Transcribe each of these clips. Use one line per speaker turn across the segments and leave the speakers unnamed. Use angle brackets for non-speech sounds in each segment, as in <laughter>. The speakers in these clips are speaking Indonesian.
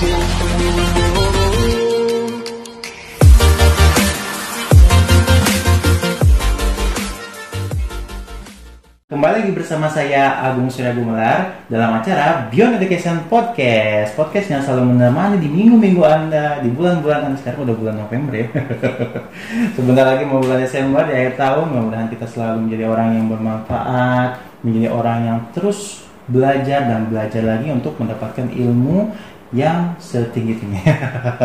Kembali lagi bersama saya Agung Surya Gumelar dalam acara Beyond Education Podcast. Podcast yang selalu menemani di minggu-minggu Anda, di bulan-bulan Anda sekarang udah bulan November ya. <laughs> Sebentar lagi mau bulan Desember di akhir tahun, mudah-mudahan kita selalu menjadi orang yang bermanfaat, menjadi orang yang terus belajar dan belajar lagi untuk mendapatkan ilmu yang setinggi-tinggi.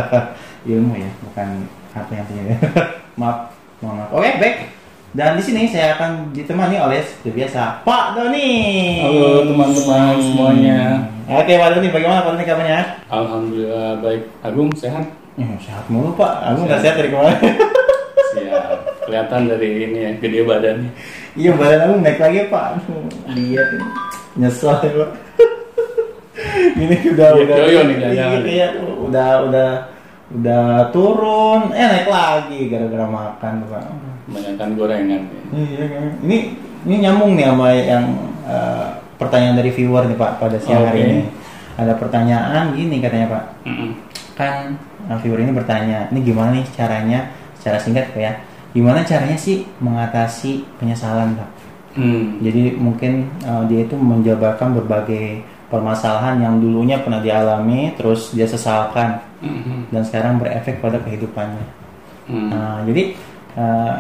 <laughs> ilmu ya, bukan apa yang tinggi. <laughs> maaf, mohon maaf. Oke, baik. Dan di sini saya akan ditemani oleh seperti biasa Pak Doni.
Halo teman-teman semuanya.
Oke Pak Doni, bagaimana Pak Doni kabarnya?
Alhamdulillah baik. Agung sehat?
Hmm, sehat mulu Pak. Aku nggak sehat dari kemarin. <laughs>
Siap. Kelihatan dari ini ya, gede badannya.
iya badan aku naik lagi Pak. Ini. Nyesel ya Pak. Ini udah
Iya,
udah
yoyo nih,
iya, iya, udah udah udah turun, eh naik lagi gara-gara makan Pak.
Kebanyakan gorengan. ya.
Iya kan. Ini ini nyambung nih sama yang eh, pertanyaan dari viewer nih Pak pada siang hari
Oke.
ini. Ada pertanyaan gini katanya Pak.
Mm-mm.
Kan eh, viewer ini bertanya, ini gimana nih caranya secara singkat Pak ya? Gimana caranya sih mengatasi penyesalan Pak?
Hmm.
Jadi mungkin eh, dia itu menjabarkan berbagai permasalahan yang dulunya pernah dialami, terus dia sesalkan
Mm-mm.
dan sekarang berefek pada kehidupannya.
Hmm.
Nah, jadi eh,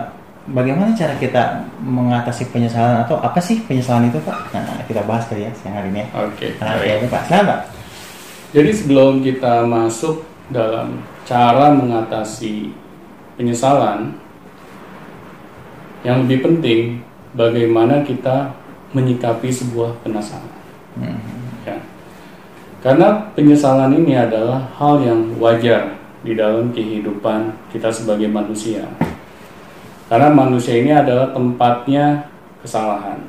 bagaimana cara kita mengatasi penyesalan atau apa sih penyesalan itu Pak? Nah, kita bahas kali ya siang hari ini. ya.
Oke.
Nah,
baik.
ya, itu, Pak. Pak.
Jadi sebelum kita masuk dalam cara mengatasi penyesalan, yang lebih penting bagaimana kita menyikapi sebuah penyesalan.
Hmm.
Karena penyesalan ini adalah hal yang wajar di dalam kehidupan kita sebagai manusia. Karena manusia ini adalah tempatnya kesalahan,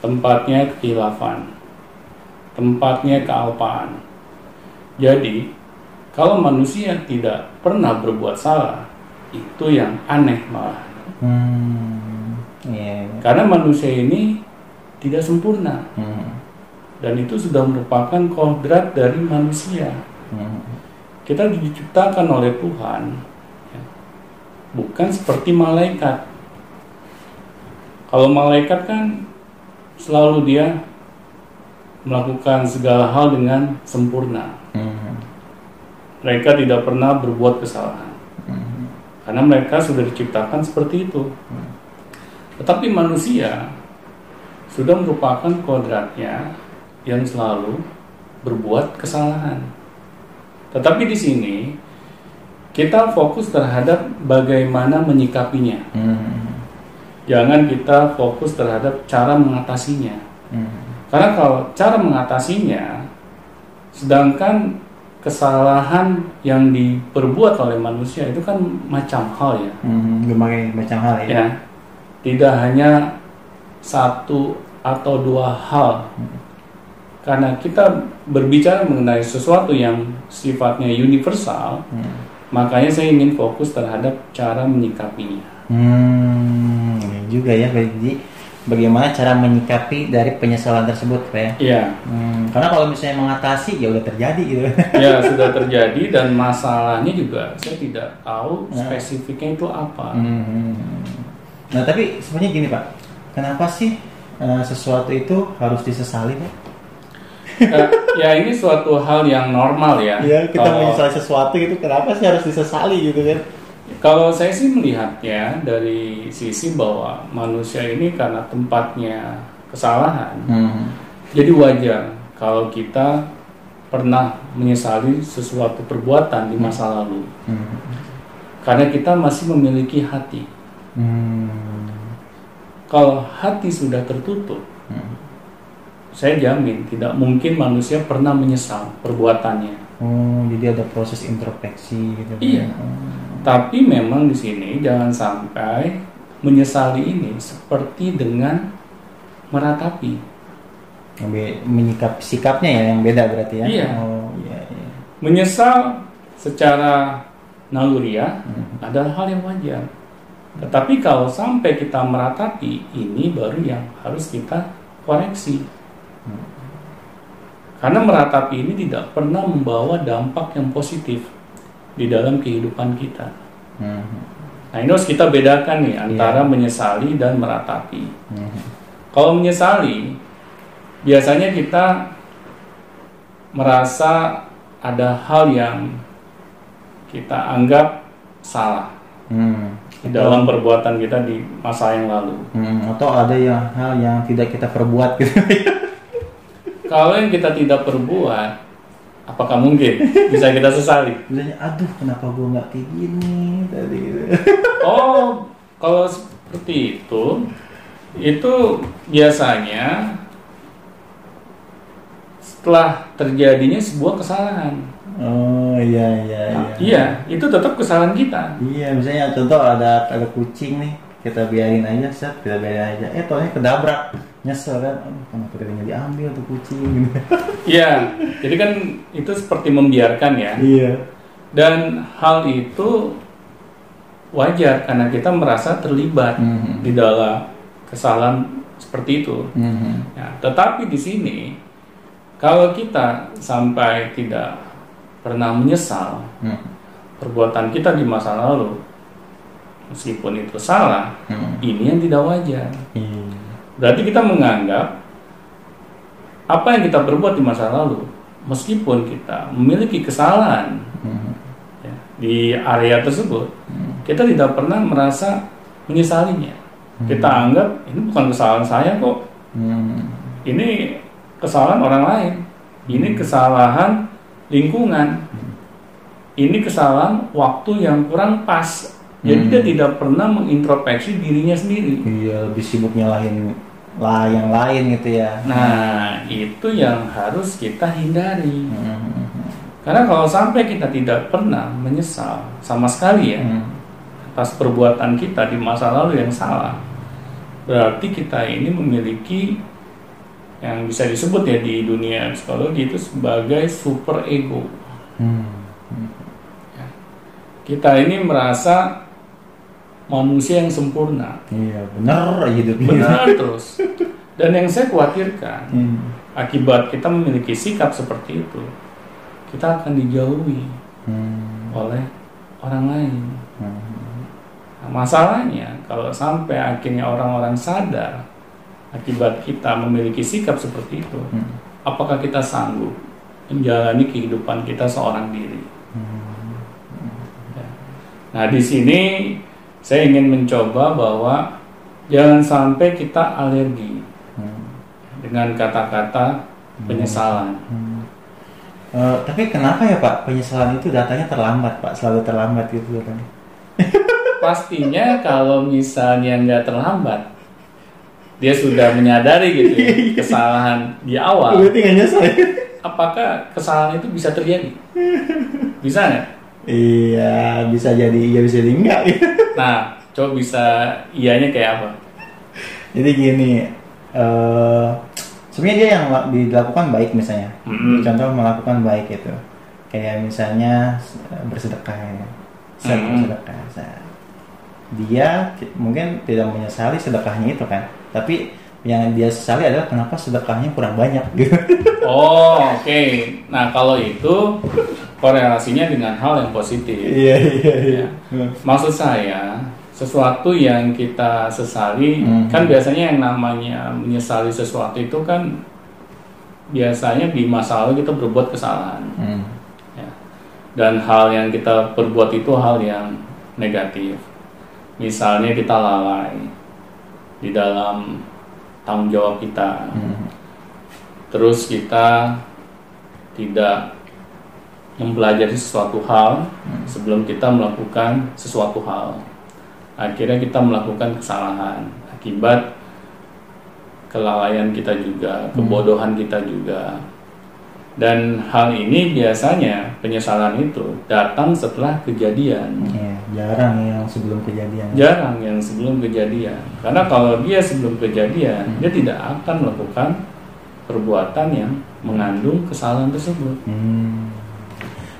tempatnya kehilafan, tempatnya kealpaan. Jadi, kalau manusia tidak pernah berbuat salah, itu yang aneh malah.
Hmm. Iya.
Karena manusia ini tidak sempurna
Hmm.
Dan itu sudah merupakan kodrat dari manusia.
Hmm.
Kita diciptakan oleh Tuhan, ya, bukan seperti malaikat. Kalau malaikat kan selalu dia melakukan segala hal dengan sempurna.
Hmm.
Mereka tidak pernah berbuat kesalahan
Hmm.
karena mereka sudah diciptakan seperti itu. Tetapi manusia sudah merupakan kodratnya yang selalu berbuat kesalahan. Tetapi di sini kita fokus terhadap bagaimana menyikapinya.
Hmm.
Jangan kita fokus terhadap cara mengatasinya.
Hmm.
Karena kalau cara mengatasinya, sedangkan kesalahan yang diperbuat oleh manusia itu kan macam hal ya.
Hmm. Berbagai macam hal ya.
ya tidak hanya satu atau dua hal karena kita berbicara mengenai sesuatu yang sifatnya universal
Hmm.
makanya saya ingin fokus terhadap cara menyikapinya
Hmm. Juga ya. Jadi bagaimana cara menyikapi dari penyesalan tersebut Pak ya?
ya
Hmm. Karena kalau misalnya mengatasi ya udah terjadi gitu.
ya <laughs> sudah terjadi dan masalahnya juga saya tidak tahu
Nah.
spesifiknya itu apa
Hmm. Nah tapi sebenarnya gini pak, kenapa sih eh, sesuatu itu harus disesali pak?
Eh, ya ini suatu hal yang normal ya
Iya kita
Kalau-
menyesali sesuatu itu kenapa sih harus disesali gitu kan?
Kalau saya sih melihatnya dari sisi bahwa manusia ini karena tempatnya kesalahan,
Hmm.
jadi wajar kalau kita pernah menyesali sesuatu perbuatan di masa lalu.
Hmm.
Karena kita masih memiliki hati.
Hmm.
Kalau hati sudah tertutup,
Hmm.
Saya jamin tidak mungkin manusia pernah menyesal perbuatannya.
Oh jadi ada proses introspeksi gitu. Pak.
Iya.
Hmm.
Tapi memang di sini jangan sampai menyesali ini seperti dengan meratapi.
Menyikap sikapnya ya yang beda berarti ya?
Iya.
Oh iya iya.
Menyesal secara naluriah
Hmm.
adalah hal yang wajar. Tetapi kalau sampai kita meratapi, ini baru yang harus kita koreksi. Karena meratapi ini tidak pernah membawa dampak yang positif di dalam kehidupan kita.
Hmm.
Nah ini harus kita bedakan nih
Iya.
antara menyesali dan meratapi.
Hmm.
Kalau menyesali, biasanya kita merasa ada hal yang kita anggap salah
Hmm.
di dalam perbuatan kita di masa yang lalu.
Hmm, atau ada yang hal yang tidak kita perbuat gitu. <laughs>
Kalau yang kita tidak perbuat, apakah mungkin bisa kita sesali? <laughs>
Misalnya, aduh kenapa gue nggak kayak gini tadi gitu.
Oh, kalau seperti itu, itu biasanya setelah terjadinya sebuah kesalahan.
Oh iya iya
Nah,
iya.
iya, itu tetap kesalahan kita.
Iya, misalnya contoh ada ada kucing nih, kita biarin aja set, kita biarin aja. Eh, tohnya kedabrak, nyesel kan, aduh kenapa kita nggak diambil tuh kucing gitu. <laughs>
Iya, jadi kan itu seperti membiarkan ya.
iya.
Dan hal itu wajar karena kita merasa terlibat
Mhm.
di dalam kesalahan seperti itu.
Mhm.
Ya, tetapi di sini kalau kita sampai tidak pernah menyesal
Mhm.
perbuatan kita di masa lalu, meskipun itu salah,
Mhm.
ini yang tidak wajar.
Iya.
Berarti kita menganggap apa yang kita berbuat di masa lalu, meskipun kita memiliki kesalahan
Mhm.
ya, di area tersebut,
Mhm.
kita tidak pernah merasa menyesalinya. Kita anggap ini bukan kesalahan saya kok,
Mhm.
ini kesalahan orang lain, ini kesalahan lingkungan, ini kesalahan waktu yang kurang pas. Jadi
Hmm.
dia tidak pernah mengintrospeksi dirinya sendiri.
Iya, lebih sibuk nyalahin lah yang lain gitu ya.
Nah, itu yang harus kita hindari.
Mhm.
Karena kalau sampai kita tidak pernah menyesal sama sekali ya
Mhm.
atas perbuatan kita di masa lalu yang salah, berarti kita ini memiliki yang bisa disebut ya di dunia psikologi itu sebagai super ego.
Mhm.
Kita ini merasa manusia yang sempurna,
Iya, bener hidupnya.
benar <laughs> terus. Dan yang saya khawatirkan
Mhm.
akibat kita memiliki sikap seperti itu, kita akan dijauhi
Mhm.
oleh orang lain.
Mhm.
Nah, masalahnya kalau sampai akhirnya orang-orang sadar akibat kita memiliki sikap seperti itu,
Mhm.
apakah kita sanggup menjalani kehidupan kita seorang diri?
Mhm.
Ya. Nah, di sini saya ingin mencoba bahwa jangan sampai kita alergi
Mhm.
dengan kata-kata penyesalan.
Hmm. Eh, tapi kenapa ya Pak penyesalan itu datanya terlambat Pak selalu terlambat gitu katanya. <laughs>
Pastinya kalau misalnya nggak terlambat, dia sudah menyadari gitu ya, <laughs> kesalahan di awal.
Berarti nggak nyesel ya?
apakah kesalahan itu bisa terjadi? Bisa nggak?
Iya bisa jadi iya bisa jadi enggak. <laughs>
Nah, coba bisa ianya kayak apa?
jadi gini eh sebenarnya dia yang la- dilakukan baik misalnya.
Mm-mm.
Contoh melakukan baik itu kayak misalnya eh, bersedekah ya.
Mm-mm.
bersedekah. set. Dia mungkin tidak menyesali sedekahnya itu kan, tapi yang dia sesali adalah kenapa sedekahnya kurang banyak gitu.
Oh, oke. Nah, kalau itu korelasinya dengan hal yang positif.
Iya iya iya.
Maksud saya, sesuatu yang kita sesali,
Mhm.
kan biasanya yang namanya menyesali sesuatu itu kan biasanya di masa lalu kita berbuat kesalahan.
Hmm.
ya. Dan hal yang kita perbuat itu hal yang negatif. Misalnya kita lalai di dalam tanggung jawab kita.
Hmm.
Terus kita tidak mempelajari sesuatu hal sebelum kita melakukan sesuatu hal. Akhirnya kita melakukan kesalahan akibat kelalaian kita juga, kebodohan kita juga. Dan hal ini biasanya penyesalan itu datang setelah kejadian.
Iya, jarang yang sebelum kejadian.
Jarang yang sebelum kejadian. Karena kalau dia sebelum kejadian, dia tidak akan melakukan perbuatan yang mengandung kesalahan tersebut.
Hmm.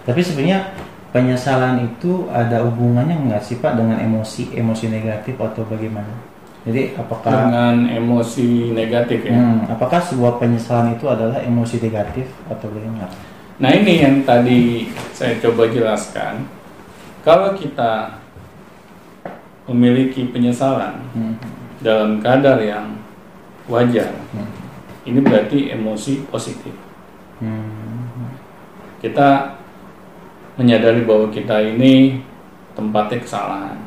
Tapi sebenarnya penyesalan itu ada hubungannya nggak sih Pak dengan emosi emosi negatif atau bagaimana? Jadi apakah
dengan emosi negatif ya.
hmm, apakah sebuah penyesalan itu adalah emosi negatif atau bagaimana?
Nah ini yang tadi saya coba jelaskan. Kalau kita memiliki penyesalan
Hmm.
dalam kadar yang wajar,
Hmm.
ini berarti emosi positif.
Hmm.
Kita menyadari bahwa kita ini tempatnya kesalahan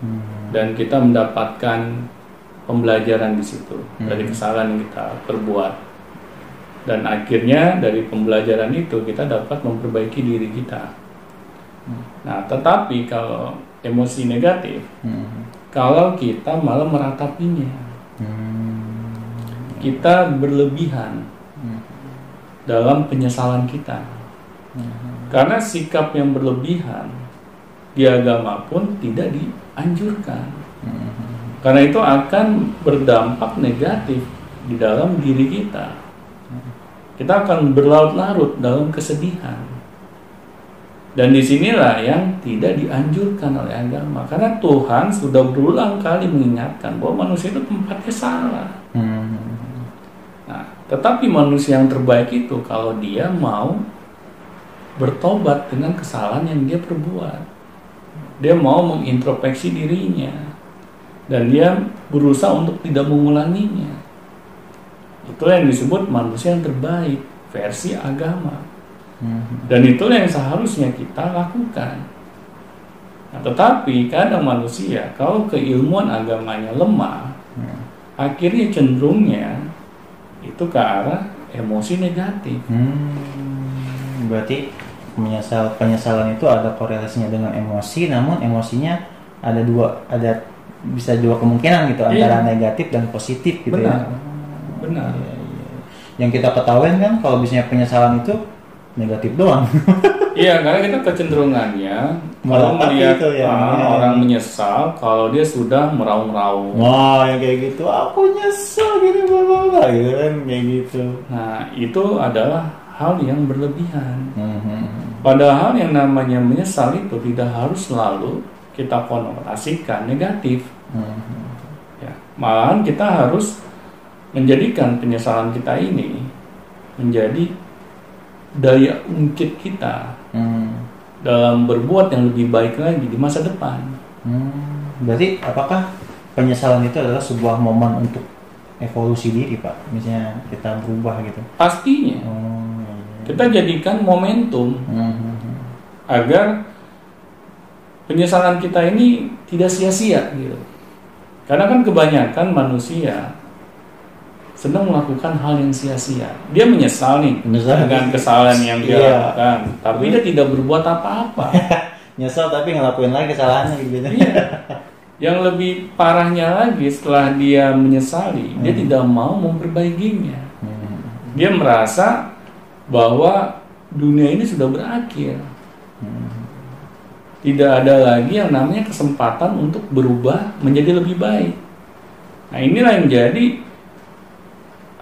Hmm.
dan kita mendapatkan pembelajaran di situ
Hmm.
dari kesalahan yang kita perbuat. Dan akhirnya dari pembelajaran itu kita dapat memperbaiki diri kita. Nah, tetapi kalau emosi negatif,
Hmm.
kalau kita malah meratapinya,
Hmm.
kita berlebihan
Hmm.
dalam penyesalan kita.
Hmm.
Karena sikap yang berlebihan di agama pun tidak dianjurkan.
Hmm.
Karena itu akan berdampak negatif di dalam diri kita. Kita akan berlarut-larut dalam kesedihan. Dan di sinilah yang tidak dianjurkan oleh agama. Karena Tuhan sudah berulang kali mengingatkan bahwa manusia itu tempatnya salah.
Hmm.
Nah, tetapi manusia yang terbaik itu kalau dia mau bertobat dengan kesalahan yang dia perbuat. Dia mau mengintrospeksi dirinya dan dia berusaha untuk tidak mengulanginya. Itu yang disebut manusia yang terbaik versi agama.
Hmm.
Dan itulah yang seharusnya kita lakukan. Nah, tetapi kadang manusia kalau keilmuan agamanya lemah,
Hmm.
akhirnya cenderungnya itu ke arah emosi negatif.
Hmm, berarti menyesal penyesalan itu ada korelasinya dengan emosi, namun emosinya ada dua, ada bisa dua kemungkinan gitu
Iya.
antara negatif dan positif gitu
Benar.
ya.
Benar.
Iya, iya. Yang kita ketahui kan kalau biasanya penyesalan itu negatif doang. <laughs>
Iya, karena kita kecenderungannya kalau melihat
itu ya.
ah,
Iya.
orang menyesal kalau dia sudah meraung-raung.
Wah, yang kayak gitu, aku nyesel gini bla bla bla gitu kan kayak gitu.
Nah, itu adalah hal yang berlebihan.
Mhm.
Padahal yang namanya menyesal itu tidak harus selalu kita konotasikan negatif.
Mhm.
Ya, malahan kita harus menjadikan penyesalan kita ini menjadi daya ungkit kita
Hmm.
dalam berbuat yang lebih baik lagi di masa depan.
Hmm, berarti apakah penyesalan itu adalah sebuah momen untuk evolusi diri, Pak? Misalnya kita berubah gitu.
Pastinya
iya.
kita jadikan momentum
Hmm, hmm, hmm.
agar penyesalan kita ini tidak sia-sia gitu. Karena kan kebanyakan manusia sedang melakukan hal yang sia-sia. Dia menyesal nih
Menyesal.
dengan kesalahan yang dia
Iya.
lakukan, tapi dia tidak berbuat apa-apa. <laughs>
Nyesel tapi ngelakuin lagi kesalahannya gitu.
Iya. Yang lebih parahnya lagi setelah dia menyesali, dia
Hmm.
tidak mau memperbaikinya.
Hmm.
Dia merasa bahwa dunia ini sudah berakhir.
Hmm.
Tidak ada lagi yang namanya kesempatan untuk berubah menjadi lebih baik. Nah, inilah yang jadi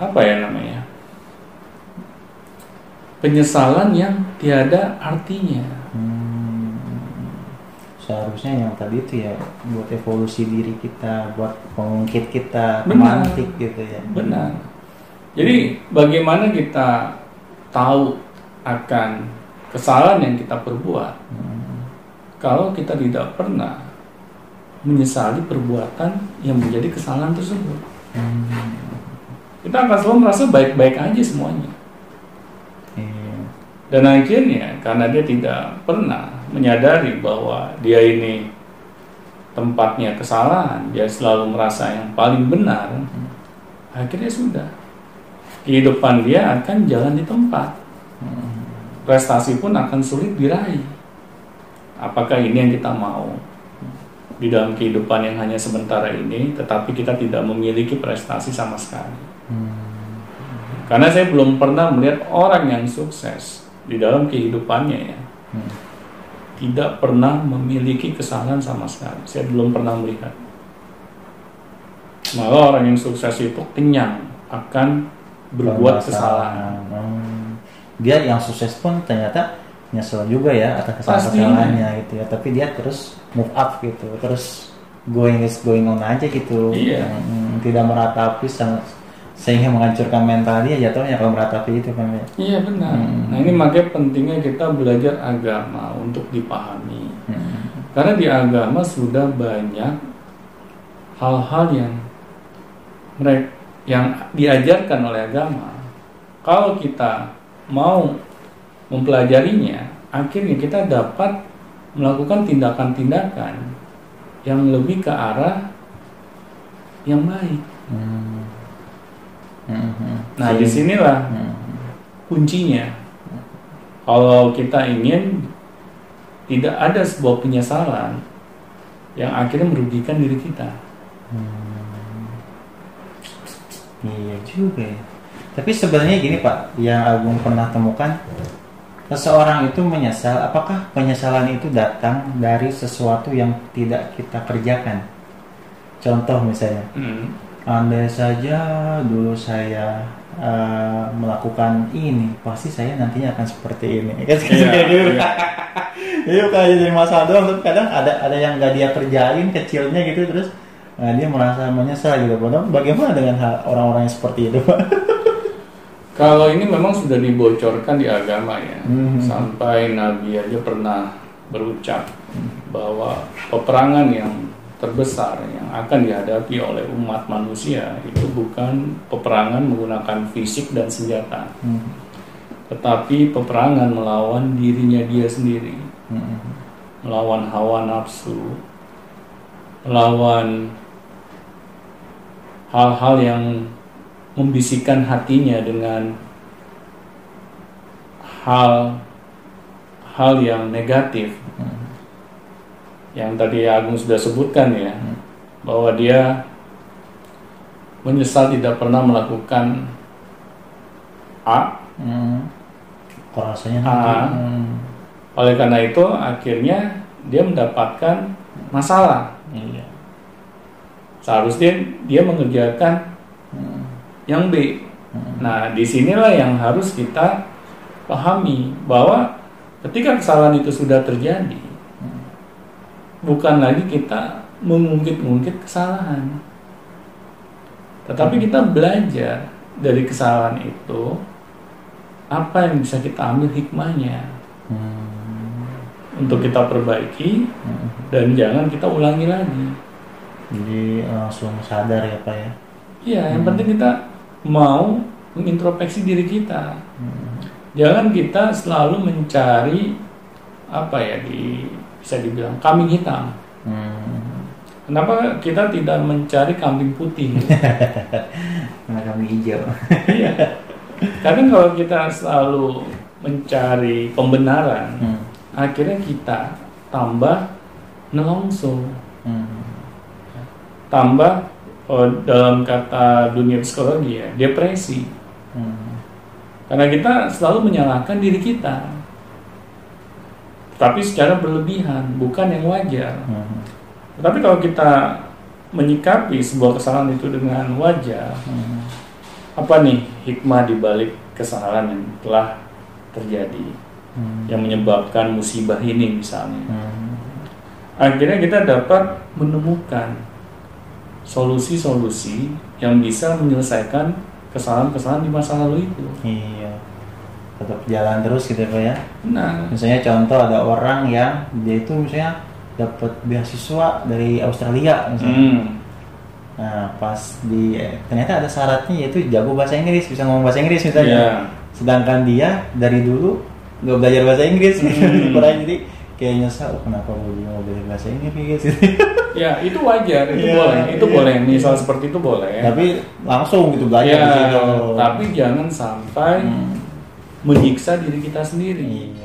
apa ya namanya? Penyesalan yang tiada artinya.
Hmm. Seharusnya yang tadi itu ya buat evolusi diri kita, buat pengungkit kita,
Benar.
pemantik gitu ya.
Benar. Jadi bagaimana kita tahu akan kesalahan yang kita perbuat
Hmm.
kalau kita tidak pernah menyesali perbuatan yang menjadi kesalahan tersebut.
Hmm.
Kita akan selalu merasa baik-baik aja semuanya.
Iya.
Dan akhirnya karena dia tidak pernah menyadari bahwa dia ini tempatnya kesalahan, dia selalu merasa yang paling benar, akhirnya sudah. Kehidupan dia akan jalan di tempat.
Hmm.
Prestasi pun akan sulit diraih. Apakah ini yang kita mau? Di dalam kehidupan yang hanya sementara ini, tetapi kita tidak memiliki prestasi sama sekali. Karena saya belum pernah melihat orang yang sukses di dalam kehidupannya ya,
Hmm.
tidak pernah memiliki kesalahan sama sekali. Saya belum pernah melihat. Malah orang yang sukses itu kenyang akan berbuat kesalahan.
Hmm. Dia yang sukses pun ternyata nyesel juga ya atas kesalahan-kesalahannya gitu ya. Tapi dia terus move up gitu, terus going is going on aja gitu
Iya.
Hmm, tidak meratapi sama sehingga menghancurkan mental dia jatuhnya kalau meratapi itu kan ya
Iya benar.
Hmm.
Nah ini makanya pentingnya kita belajar agama untuk dipahami.
Hmm.
Karena di agama sudah banyak hal-hal yang mereka yang diajarkan oleh agama. Kalau kita mau mempelajarinya, akhirnya kita dapat melakukan tindakan-tindakan yang lebih ke arah yang baik.
Hmm. Hmm, hmm.
Nah,
di
sinilah
Hmm.
kuncinya. Kalau kita ingin tidak ada sebuah penyesalan yang akhirnya merugikan diri kita.
Iya juga ya. Tapi sebenarnya gini Pak, yang Agung pernah temukan, seseorang itu menyesal, apakah penyesalan itu datang dari sesuatu yang tidak kita kerjakan? Contoh misalnya,
Hmm.
andai saja dulu saya eh, melakukan ini, pasti saya nantinya akan seperti ini. <laughs> Kan
Iya,
kayak gitu. kayak jadi masalah doang, tapi kadang ada ada yang nggak dia kerjain kecilnya gitu terus nah, dia merasa menyesal gitu. Padahal bagaimana dengan orang-orang yang seperti itu, Pak? <laughs>
Kalau ini memang sudah dibocorkan di agama ya,
Hmm.
sampai Nabi aja pernah berucap bahwa peperangan yang terbesar yang akan dihadapi oleh umat manusia itu bukan peperangan menggunakan fisik dan senjata,
Hmm.
tetapi peperangan melawan dirinya dia sendiri.
Hmm.
melawan hawa nafsu, melawan hal-hal yang membisikkan hatinya dengan hal hal yang negatif. Yang tadi Agung sudah sebutkan ya, bahwa dia menyesal tidak pernah melakukan A
Hmm. Kok rasanya nanti? Hmm.
Oleh karena itu, akhirnya dia mendapatkan masalah.
Iya.
Seharusnya dia mengerjakan
Hmm.
yang B.
Hmm.
Nah, di sinilah yang harus kita pahami bahwa ketika kesalahan itu sudah terjadi, bukan lagi kita mengungkit-ungkit kesalahan, tetapi kita belajar dari kesalahan itu apa yang bisa kita ambil hikmahnya
Hmm.
untuk kita perbaiki
Hmm.
dan jangan kita ulangi lagi.
Jadi langsung sadar ya Pak ya.
Iya, yang penting kita mau mengintrospeksi diri kita.
Hmm.
Jangan kita selalu mencari apa ya di bisa dibilang kambing hitam.
Hmm.
Kenapa kita tidak mencari kambing putih? <laughs>
Karena kami hijau.
Iya. Karena kalau kita selalu mencari pembenaran,
Hmm.
akhirnya kita tambah nelongso,
Hmm.
tambah oh, dalam kata dunia psikologi ya depresi.
Hmm.
Karena kita selalu menyalahkan diri kita. Tapi secara berlebihan, bukan yang wajar.
Hmm.
Tapi kalau kita menyikapi sebuah kesalahan itu dengan wajar,
Hmm.
apa nih hikmah di balik kesalahan yang telah terjadi
Hmm.
yang menyebabkan musibah ini misalnya.
Hmm.
Akhirnya kita dapat menemukan solusi-solusi yang bisa menyelesaikan kesalahan-kesalahan di masa lalu itu.
Iya. Tetap jalan terus gitu ya Pak ya.
Nah,
Misalnya contoh ada orang yang dia itu misalnya dapat beasiswa dari Australia misalnya.
hmm,
Nah, pas di eh, ternyata ada syaratnya yaitu jago bahasa Inggris, bisa ngomong bahasa Inggris misalnya.
ya,
Sedangkan dia dari dulu nggak belajar bahasa Inggris,
Hmm. <laughs>
kurang jadi kayak nyesal "Oh, kenapa gue mau belajar bahasa Inggris gitu. <laughs>
ya itu wajar, itu
Iya,
boleh, itu
iya.
boleh. Misal seperti itu boleh.
Tapi langsung gitu belajar di situ.
tapi jangan sampai
Hmm.
Menyiksa diri kita sendiri.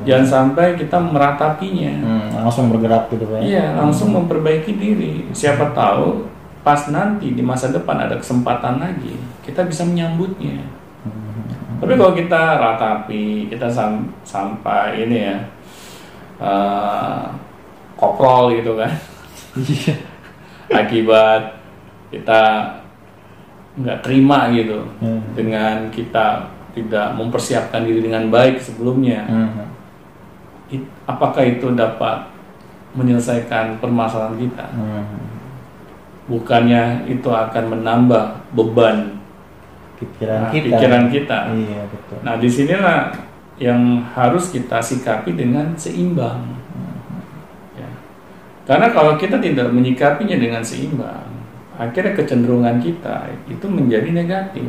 Jangan sampai kita meratapinya.
Hmm, langsung bergerak gitu ya.
Iya, langsung memperbaiki diri. Siapa tahu pas nanti di masa depan ada kesempatan lagi, kita bisa menyambutnya.
Hmm.
Tapi kalau kita ratapi, kita sam- sampai ini ya, eh, koprol gitu kan
Iya.
akibat kita nggak terima gitu
Hmm.
dengan kita tidak mempersiapkan diri dengan baik sebelumnya
Mhm.
It- apakah itu dapat menyelesaikan permasalahan kita
Mhm.
Bukannya itu akan menambah beban
Pikiran
nah,
kita.
pikiran kita
Iya betul.
nah di sinilah yang harus kita sikapi dengan seimbang ya. karena kalau kita tidak menyikapinya dengan seimbang akhirnya kecenderungan kita itu menjadi negatif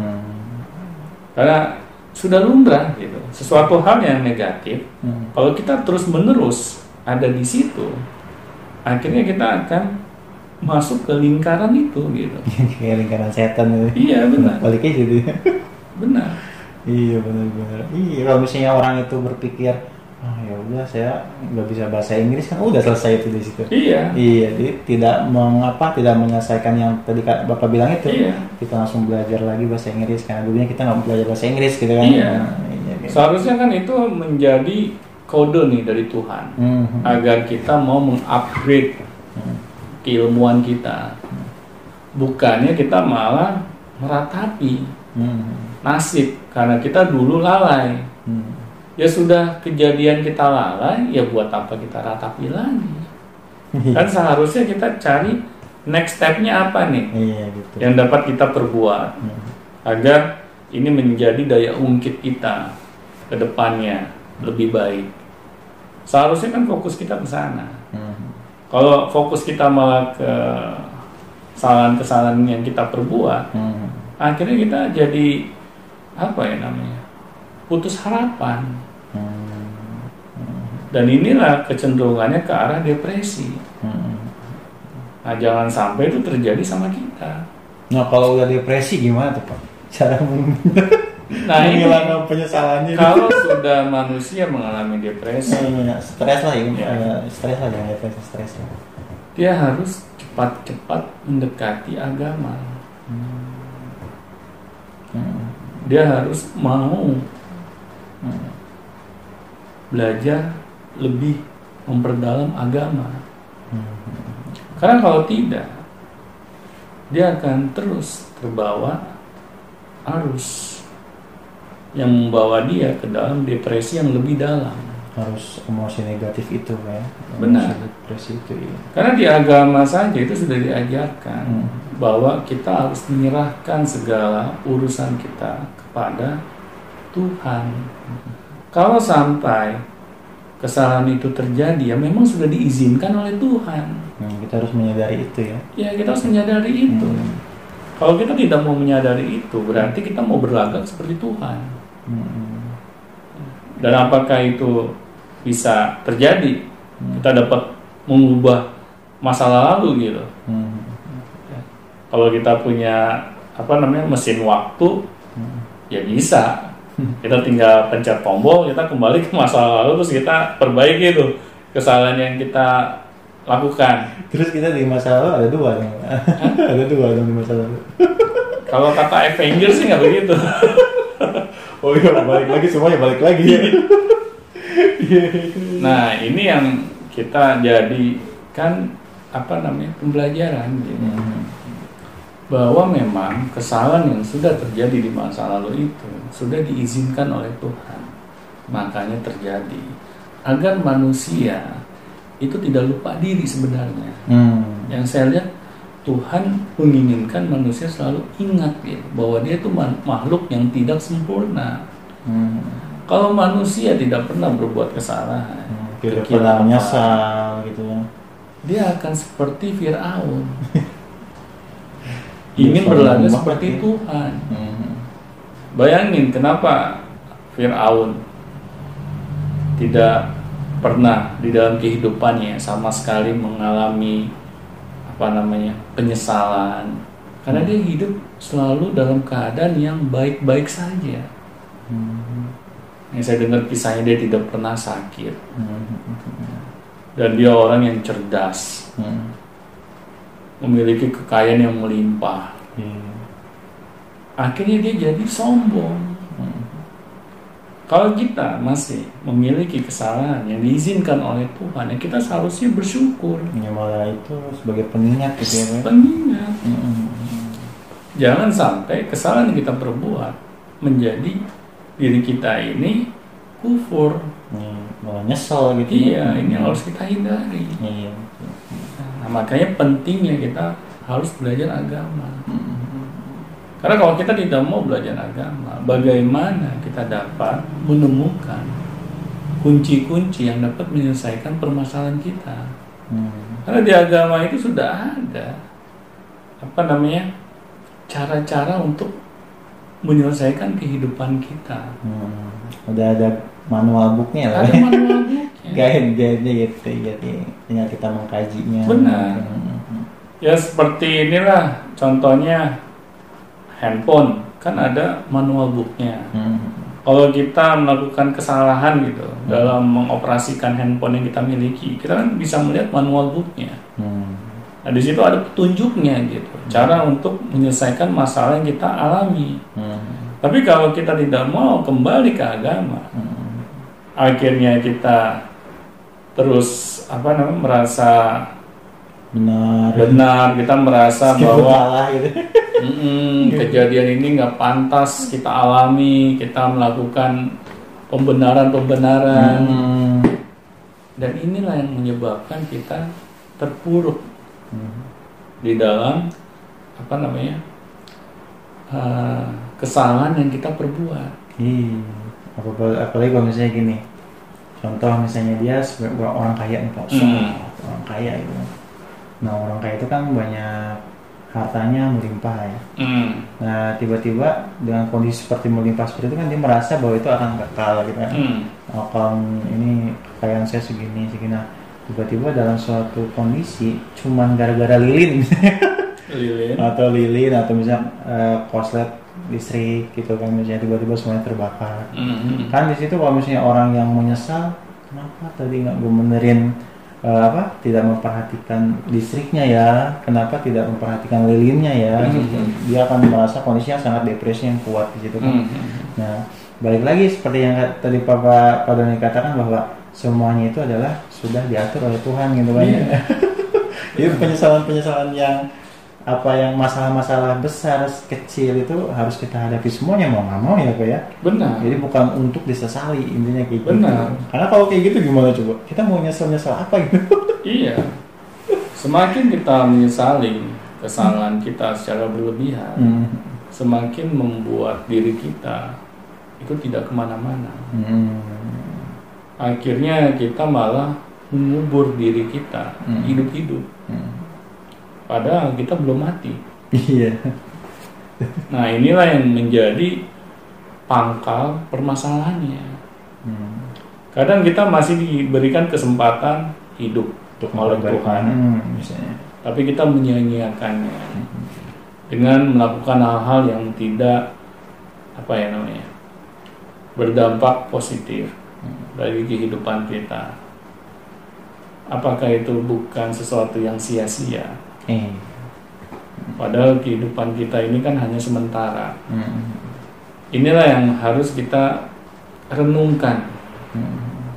Hmm.
karena sudah lumrah gitu sesuatu hal yang negatif
Hmm.
kalau kita terus menerus ada di situ akhirnya kita akan masuk ke lingkaran itu gitu <laughs>
Kayak lingkaran setan itu.
iya benar
Baliknya jadi.
benar
iya benar-benar. Iya kalau misalnya orang itu berpikir, ah ya udah saya nggak bisa bahasa Inggris kan udah selesai itu di situ.
iya
Iya, jadi tidak mengapa tidak menyelesaikan yang tadi Kak bapak bilang itu.
Iya.
Kita langsung belajar lagi bahasa Inggris karena dulunya kita nggak belajar bahasa Inggris gitu kan.
Iya.
Nah, iya, gitu.
seharusnya kan itu menjadi kode nih dari Tuhan
Mhm.
agar kita mau mengupgrade
Hmm.
Keilmuan kita bukannya kita malah meratapi
Mhm.
nasib karena kita dulu lalai
Mhm.
ya sudah kejadian kita lalai ya buat apa kita ratapi lagi kan seharusnya kita cari next stepnya apa nih
Iya gitu.
yang dapat kita perbuat
Mhm.
agar ini menjadi daya ungkit kita ke depannya lebih baik seharusnya kan fokus kita ke sana. Kalau fokus kita malah ke kesalahan-kesalahan yang kita perbuat
Mhm.
akhirnya kita jadi apa ya namanya putus harapan
Mhm.
dan inilah kecenderungannya ke arah depresi
Mhm.
nah jangan sampai itu terjadi sama kita
Nah kalau udah depresi gimana tuh Pak? Cara <laughs>
nah ini
menghilangkan penyesalannya.
kalau sudah manusia mengalami depresi
Eh, stres lah ya,
Ya.
Stres lah jangan depresi stres lah.
dia harus cepat-cepat mendekati agama
Mhm.
dia harus mau
Mhm.
belajar lebih memperdalam agama
Mhm.
karena kalau tidak dia akan terus terbawa arus yang membawa dia ke dalam depresi yang lebih dalam
harus emosi negatif itu ya
Benar.
Emosi depresi itu ya
karena di agama saja itu sudah diajarkan
Hmm.
bahwa kita harus menyerahkan segala urusan kita kepada Tuhan. Kalau sampai kesalahan itu terjadi, ya memang sudah diizinkan oleh Tuhan.
Hmm, kita harus menyadari itu ya
Ya kita harus menyadari itu.
Hmm.
Kalau kita tidak mau menyadari itu, berarti kita mau berlagak seperti Tuhan.
Hmm.
Dan apakah itu bisa terjadi?
Hmm.
Kita dapat mengubah masa lalu gitu.
Hmm.
Kalau kita punya apa namanya mesin waktu,
Hmm.
ya bisa. Kita tinggal pencet tombol, kita kembali ke masa lalu terus kita perbaiki itu kesalahan yang kita lakukan.
terus kita di masa lalu ada dua dong <laughs> ada dua dong di masa lalu
Kalau kata Avengers sih nggak begitu. <laughs>
oh iya balik lagi semuanya balik lagi ya
Nah ini yang kita jadikan apa namanya pembelajaran gitu.
Hmm.
bahwa memang kesalahan yang sudah terjadi di masa lalu itu sudah diizinkan oleh Tuhan makanya terjadi agar manusia itu tidak lupa diri sebenarnya
Hmm.
yang saya lihat Tuhan menginginkan manusia selalu ingat gitu bahwa dia itu ma- makhluk yang tidak sempurna
Hmm.
kalau manusia tidak pernah berbuat kesalahan
Hmm. tidak pernah menyesal gitu ya
dia akan seperti Firaun <laughs> ingin berlaga
banget
seperti
ya.
Tuhan
Hmm.
Bayangin kenapa Fir'aun tidak pernah di dalam kehidupannya sama sekali mengalami apa namanya penyesalan karena dia hidup selalu dalam keadaan yang baik-baik saja.
Hmm.
Yang saya dengar kisahnya dia tidak pernah sakit
Hmm.
dan dia orang yang cerdas,
Hmm.
memiliki kekayaan yang melimpah.
Iya.
Akhirnya dia jadi sombong.
Hmm.
Kalau kita masih memiliki kesalahan yang diizinkan oleh Tuhan, ya kita seharusnya bersyukur.
Ya malah itu sebagai pengingat gitu ya.
Pengingat.
Mm-mm.
Jangan sampai kesalahan yang kita perbuat menjadi diri kita ini kufur.
Nih, malah nyesel gitu.
Iya, ini yang harus kita hindari.
Iya.
Nah, makanya pentingnya kita harus belajar agama.
Mm-mm.
Karena kalau kita tidak mau belajar agama, bagaimana kita dapat menemukan kunci-kunci yang dapat menyelesaikan permasalahan kita?
Hmm.
Karena di agama itu sudah ada apa namanya cara-cara untuk menyelesaikan kehidupan kita.
Hmm. Udah ada manual booknya lah.
Ada manual <laughs> booknya.
Guide-guide-nya gitu, jadi tinggal kita mengkajinya.
Benar.
Hmm.
Ya seperti inilah contohnya handphone kan ada manual booknya.
Hmm.
Kalau kita melakukan kesalahan gitu dalam mengoperasikan handphone yang kita miliki, kita kan bisa melihat manual booknya.
Hmm.
Nah di situ ada petunjuknya gitu, cara untuk menyelesaikan masalah yang kita alami.
Hmm.
Tapi kalau kita tidak mau kembali ke agama,
Hmm.
akhirnya kita terus apa namanya merasa
Benar.
benar, kita merasa
Meskipun
bahwa
salah gitu. <laughs>
"Mm-mm, kejadian ini nggak pantas kita alami, kita melakukan pembenaran-pembenaran.
Hmm.
Dan inilah yang menyebabkan kita terpuruk
Hmm.
di dalam apa namanya eh, kesalahan yang kita perbuat.
Iya. Apalagi, apalagi kalau misalnya gini. Contoh misalnya dia sebagai orang kaya nih Pak.
Hmm.
Orang kaya itu. Nah orang kaya itu kan banyak hartanya melimpah ya.
Hmm.
Nah tiba-tiba dengan kondisi seperti melimpah seperti itu kan dia merasa bahwa itu akan kekal gitu kan.
Hmm.
Akan ini kekayaan saya segini segini. Nah, tiba-tiba dalam suatu kondisi cuman gara-gara lilin <laughs>
Lilin.
atau lilin atau misalnya eh, koslet listrik gitu kan misalnya tiba-tiba semuanya terbakar
Hmm.
kan di situ kalau misalnya orang yang menyesal kenapa tadi nggak gue benerin eh, apa tidak memperhatikan listriknya ya kenapa tidak memperhatikan lilinnya ya
Mhm.
gitu. dia akan merasa kondisinya sangat depresi yang kuat di situ kan
Hmm.
nah balik lagi seperti yang tadi Papa Pak Doni katakan bahwa semuanya itu adalah sudah diatur oleh Tuhan gitu kan
Iya. <laughs>
Jadi penyesalan-penyesalan yang apa yang masalah-masalah besar kecil itu harus kita hadapi semuanya mau nggak mau ya Pak ya.
Benar.
Jadi bukan untuk disesali intinya kayak gitu.
Benar.
Karena kalau kayak gitu gimana coba? Kita mau nyesel-nyesel apa gitu? <laughs>
Iya. Semakin kita menyesali kesalahan kita secara berlebihan,
Hmm.
semakin membuat diri kita itu tidak ke mana-mana.
Hmm.
Akhirnya kita malah mengubur diri kita
Hmm.
hidup-hidup.
Hmm.
Padahal kita belum mati.
Iya.
Nah inilah yang menjadi pangkal permasalahannya.
Hmm.
Kadang kita masih diberikan kesempatan hidup
Untuk
oleh. Tuhan,
Hmm, misalnya.
tapi kita menyia-nyiakannya dengan melakukan hal-hal yang tidak apa ya namanya berdampak positif bagi kehidupan kita. Apakah itu bukan sesuatu yang sia-sia?
Eh.
Padahal kehidupan kita ini kan hanya sementara.
Hmm.
Inilah yang harus kita renungkan
Hmm.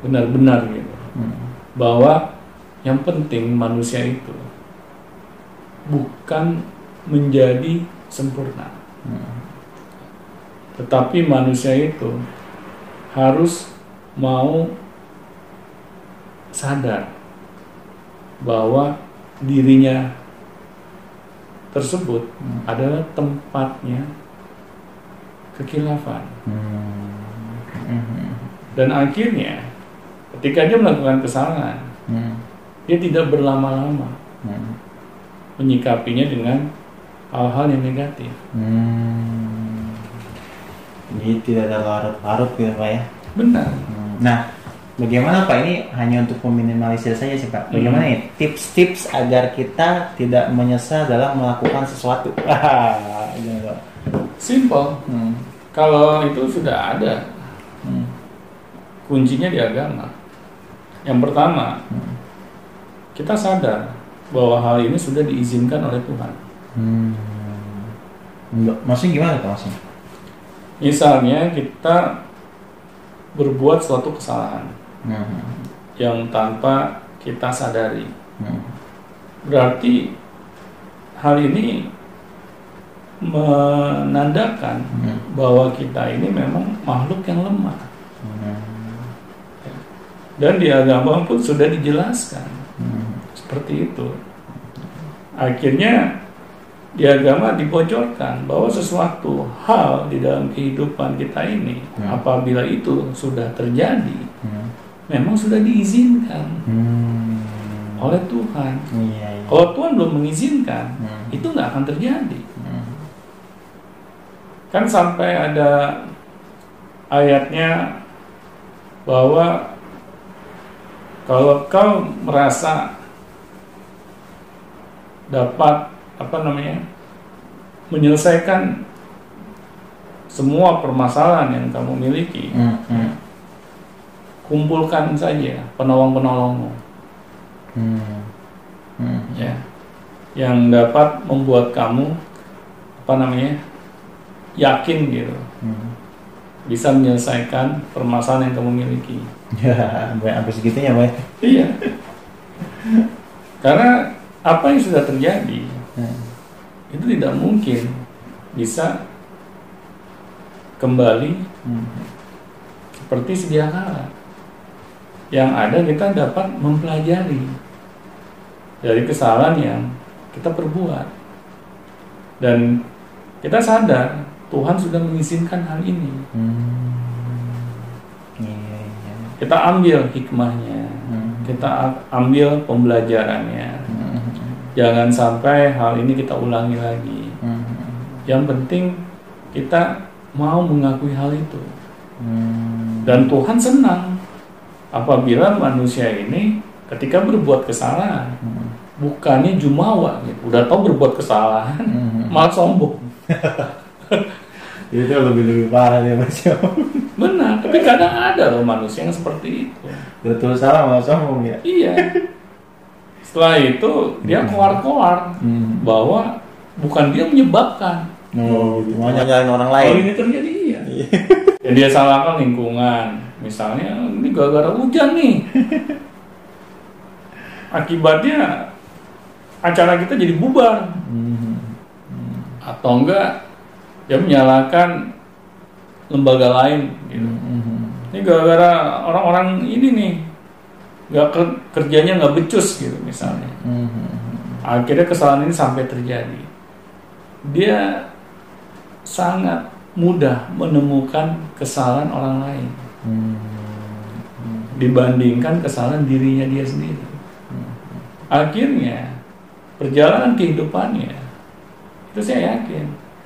benar-benar gitu.
Hmm.
Bahwa yang penting manusia itu bukan menjadi sempurna.
Hmm.
Tetapi manusia itu harus mau sadar bahwa dirinya tersebut
Hmm.
adalah tempatnya kekilafan.
Hmm. Hmm.
Dan akhirnya ketika dia melakukan kesalahan,
Hmm.
dia tidak berlama-lama
Hmm.
menyikapinya dengan hal-hal yang negatif.
Hmm. Jadi tidak ada larut-larut gitu Pak ya.
Benar.
Hmm. Nah, bagaimana Pak ini hanya untuk meminimalisir saja sih Pak. Bagaimana
Hmm.
nih tips-tips agar kita tidak menyesal dalam melakukan sesuatu? <laughs> Pak?
Simple.
Hmm.
Kalau itu sudah ada
Hmm.
kuncinya di agama. Yang pertama,
Hmm.
kita sadar bahwa hal ini sudah diizinkan oleh Tuhan.
Hmm. Enggak, maksudnya gimana Pak maksudnya?
Misalnya kita berbuat suatu kesalahan
Hmm.
yang tanpa kita sadari.
Hmm.
Berarti hal ini menandakan
Hmm.
bahwa kita ini memang makhluk yang lemah.
Hmm.
Dan di agama pun sudah dijelaskan
Hmm.
seperti itu. Akhirnya di agama dibocorkan bahwa sesuatu hal di dalam kehidupan kita ini
Hmm.
apabila itu sudah terjadi
Hmm.
Memang sudah diizinkan
Hmm.
oleh Tuhan.
Iya, iya.
Kalau Tuhan belum mengizinkan,
Hmm.
itu nggak akan terjadi.
Hmm.
Kan sampai ada ayatnya bahwa kalau kau merasa dapat apa namanya menyelesaikan semua permasalahan yang kamu miliki,
Hmm. Hmm.
Kumpulkan saja penolong-penolongmu,
Hmm. Hmm.
ya, yang dapat membuat kamu apa namanya yakin gitu
Hmm.
bisa menyelesaikan permasalahan yang kamu miliki.
Ya, sampai segitunya, Boy.
Iya. Karena apa yang sudah terjadi
Hmm.
itu tidak mungkin bisa kembali
Hmm.
seperti sedia kala. Yang ada kita dapat mempelajari dari kesalahan yang kita perbuat. Dan kita sadar Tuhan sudah mengizinkan hal ini.
Hmm. Iya, iya.
Kita ambil hikmahnya,
Hmm.
kita ambil pembelajarannya.
Hmm.
Jangan sampai hal ini kita ulangi lagi.
Hmm.
Yang penting kita mau mengakui hal itu.
Hmm.
Dan Tuhan senang apabila manusia ini ketika berbuat kesalahan
Hmm.
bukannya jumawa gitu. Udah tahu berbuat kesalahan
Hmm.
malah sombong. <laughs>
Itu lebih lebih parah dia Mas.
Benar, tapi kadang ada loh manusia yang seperti itu.
Betul salah malah sombong ya.
Iya. Setelah itu dia keluar-keluar
Hmm.
bahwa bukan dia menyebabkan
Oh, gitu. Mau nyalain orang lain.
ini terjadi iya. Ya, dia salahkan lingkungan. Misalnya ini gara-gara hujan nih. <laughs> Akibatnya acara kita jadi bubar
Hmm.
atau enggak dia menyalahkan lembaga lain gitu.
Hmm.
Ini gara-gara orang-orang ini nih nggak ker- kerjanya nggak becus gitu misalnya.
Hmm.
Akhirnya kesalahan ini sampai terjadi. Dia sangat mudah menemukan kesalahan orang lain
Hmm.
Dibandingkan kesalahan dirinya dia sendiri. Akhirnya perjalanan kehidupannya itu saya yakin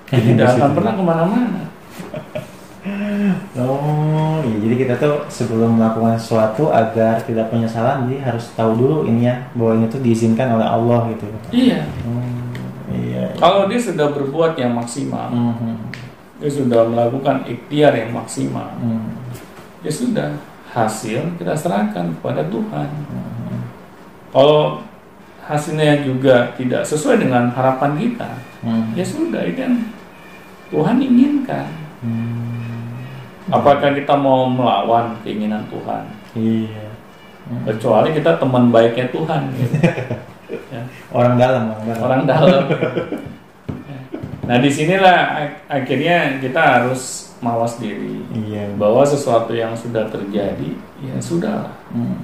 dia tidak akan pernah ke mana-mana.
Oh, iya. jadi kita tuh sebelum melakukan sesuatu agar tidak penyesalan, jadi harus tahu dulu ini ya bahwa ini tuh diizinkan oleh Allah gitu.
Iya,
Hmm. Iya.
kalau dia sudah berbuat yang maksimal,
Hmm.
dia sudah melakukan ikhtiar yang maksimal,
Hmm.
Ya sudah hasil kita serahkan kepada Tuhan.
Hmm.
Kalau hasilnya juga tidak sesuai dengan harapan kita,
Hmm.
ya sudah itu yang Tuhan inginkan.
Hmm.
Apakah kita mau melawan keinginan Tuhan?
Iya.
Kecuali kita teman baiknya Tuhan, gitu. <laughs> Ya,
Orang dalam, orang dalam.
orang dalam. <laughs> Nah di sinilah ak- akhirnya kita harus mawas diri
Iya.
bahwa sesuatu yang sudah terjadi ya sudah.
Hmm.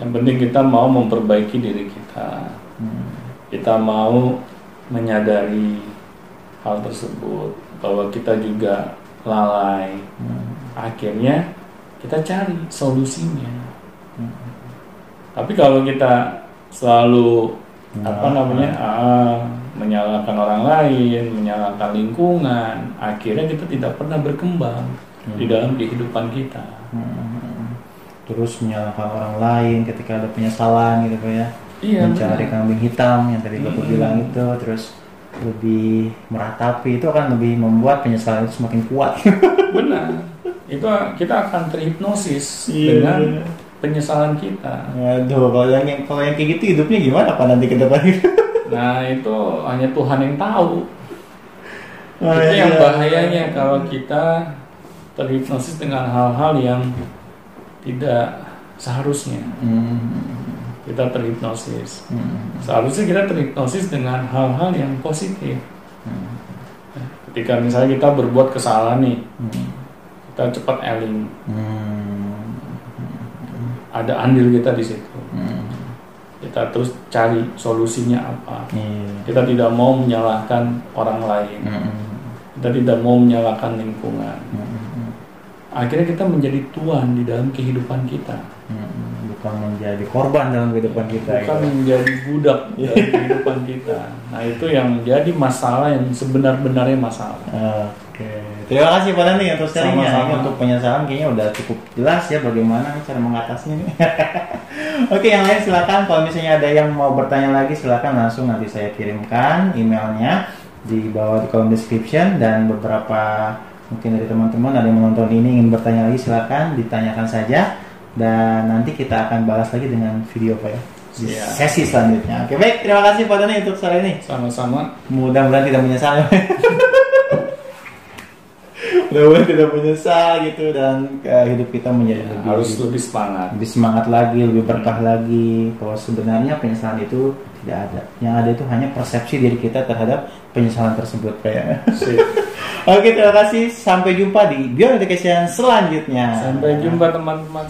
Yang penting kita mau memperbaiki diri kita.
Hmm.
Kita mau menyadari hal tersebut bahwa kita juga lalai.
Hmm.
Akhirnya kita cari solusinya.
Hmm.
Tapi kalau kita selalu apa
Nah,
namanya ah, menyalahkan orang lain, menyalahkan lingkungan, akhirnya kita tidak pernah berkembang di
Hmm.
dalam kehidupan kita.
Hmm. Terus menyalahkan orang lain ketika ada penyesalan gitu ya.
Iya,
Mencari
benar.
kambing hitam yang tadi Bapak
Hmm.
bilang itu terus lebih meratapi itu akan lebih membuat penyesalan itu semakin kuat. <laughs>
benar. Itu kita akan terhipnosis
Iya.
dengan penyesalan kita.
Waduh, kalau yang kalau yang kayak gitu hidupnya gimana Pak nanti ke depan? <laughs>
Nah itu hanya Tuhan yang tahu.
Oh,
itu yang
iya.
bahayanya kalau kita terhipnosis dengan hal-hal yang tidak seharusnya
Hmm.
kita terhipnosis.
Hmm.
Seharusnya kita terhipnosis dengan hal-hal yang positif.
Hmm.
Ketika misalnya kita berbuat kesalahan nih,
Hmm.
kita cepat eling,
Hmm.
ada andil kita di situ.
Hmm.
Kita terus cari solusinya apa.
Iya.
Kita tidak mau menyalahkan orang lain.
Hmm.
Kita tidak mau menyalahkan lingkungan.
Hmm.
Akhirnya kita menjadi tuan di dalam kehidupan kita.
Hmm. Bukan menjadi korban dalam kehidupan kita.
Bukan
gitu.
menjadi budak dalam <laughs> kehidupan kita. Nah itu yang menjadi masalah yang sebenar-benarnya masalah.
Oke, terima kasih Pak Dani untuk sharingnya.
Sama-sama.
Untuk penyesalan kayaknya udah cukup jelas ya bagaimana cara mengatasinya. <laughs> Oke, yang lain silakan. Kalau misalnya ada yang mau bertanya lagi, silakan langsung nanti saya kirimkan emailnya di bawah di kolom description dan beberapa mungkin dari teman-teman ada yang menonton ini ingin bertanya lagi silakan ditanyakan saja dan nanti kita akan balas lagi dengan video Pak ya di
Siap.
sesi selanjutnya. Oke, baik. Terima kasih Pak Dani untuk sore ini.
Sama-sama
Mudah-mudahan tidak menyesal. <laughs> Mudah-mudahan tidak menyesal gitu dan eh, hidup kita menjadi lebih
harus lebih semangat.
lebih semangat lagi, lebih berkah lagi. Bahwa sebenarnya penyesalan itu tidak ada. Yang ada itu hanya persepsi diri kita terhadap penyesalan tersebut, ya.
Sip. <laughs>
Oke, terima kasih. Sampai jumpa di Beyond Education selanjutnya.
Sampai jumpa teman-teman.